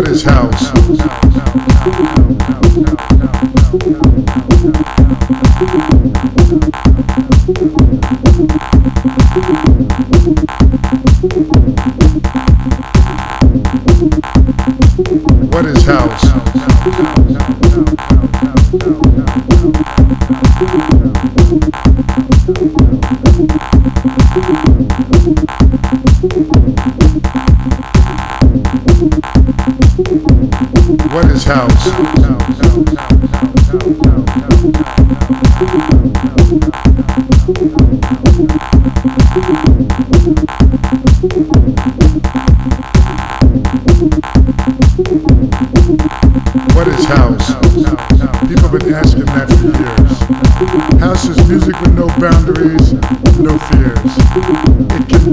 What is house?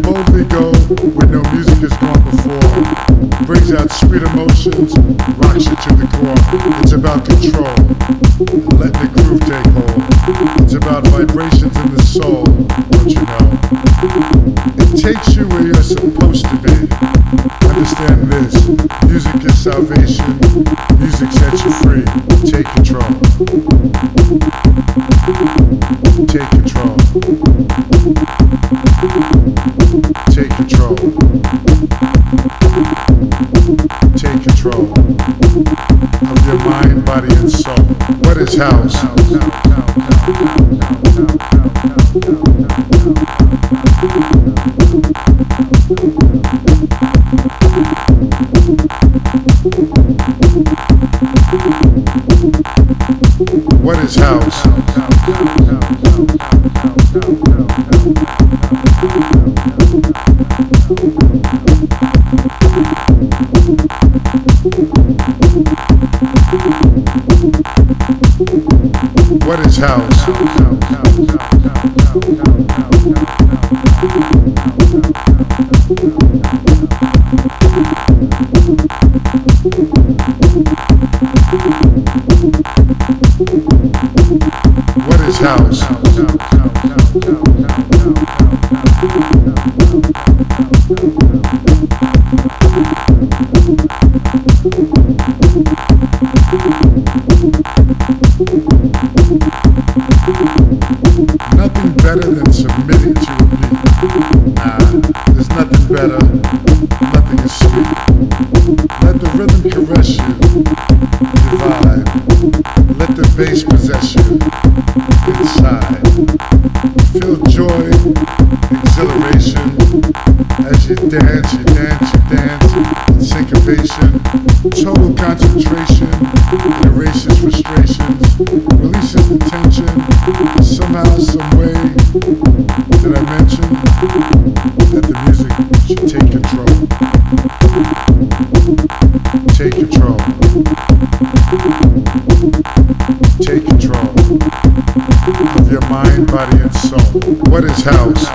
Boldly go where no music has gone before. Brings out sweet emotions, rocks you to the core. It's about control, Let the groove take hold. It's about vibrations in the soul, don't you know? It takes you where you're supposed to be. Understand this, music is salvation, music sets you free. Take control. Control of your mind, body, and soul. What is house? What is house? What is house? What is house? There's nothing better. Nothing is sweet. Let the rhythm caress you. Vibe. Let the bass possess you. Inside. Feel joy, exhilaration. As you dance, you dance, you dance. Syncopation. Total concentration. Erases frustrations. Releases the tension. Somehow, some way. Did I mention take control? Take control. Take control of your mind, body, and soul. What is house?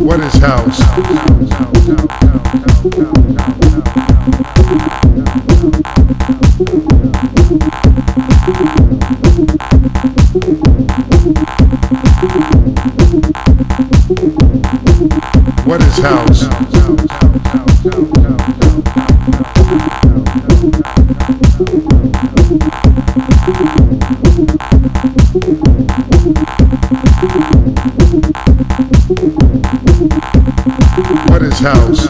What is house? House?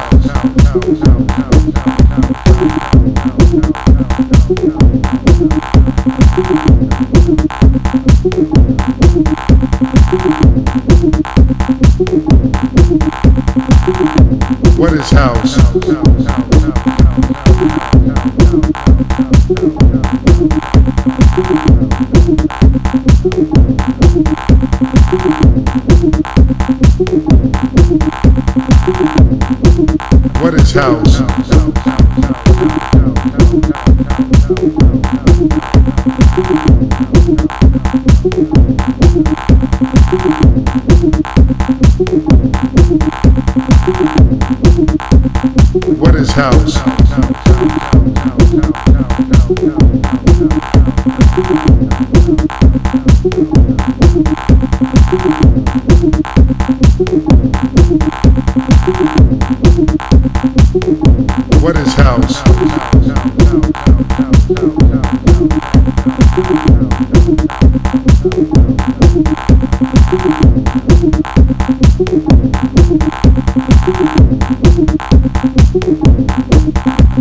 What is house? What is house? What is house? What is house?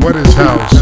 What is house?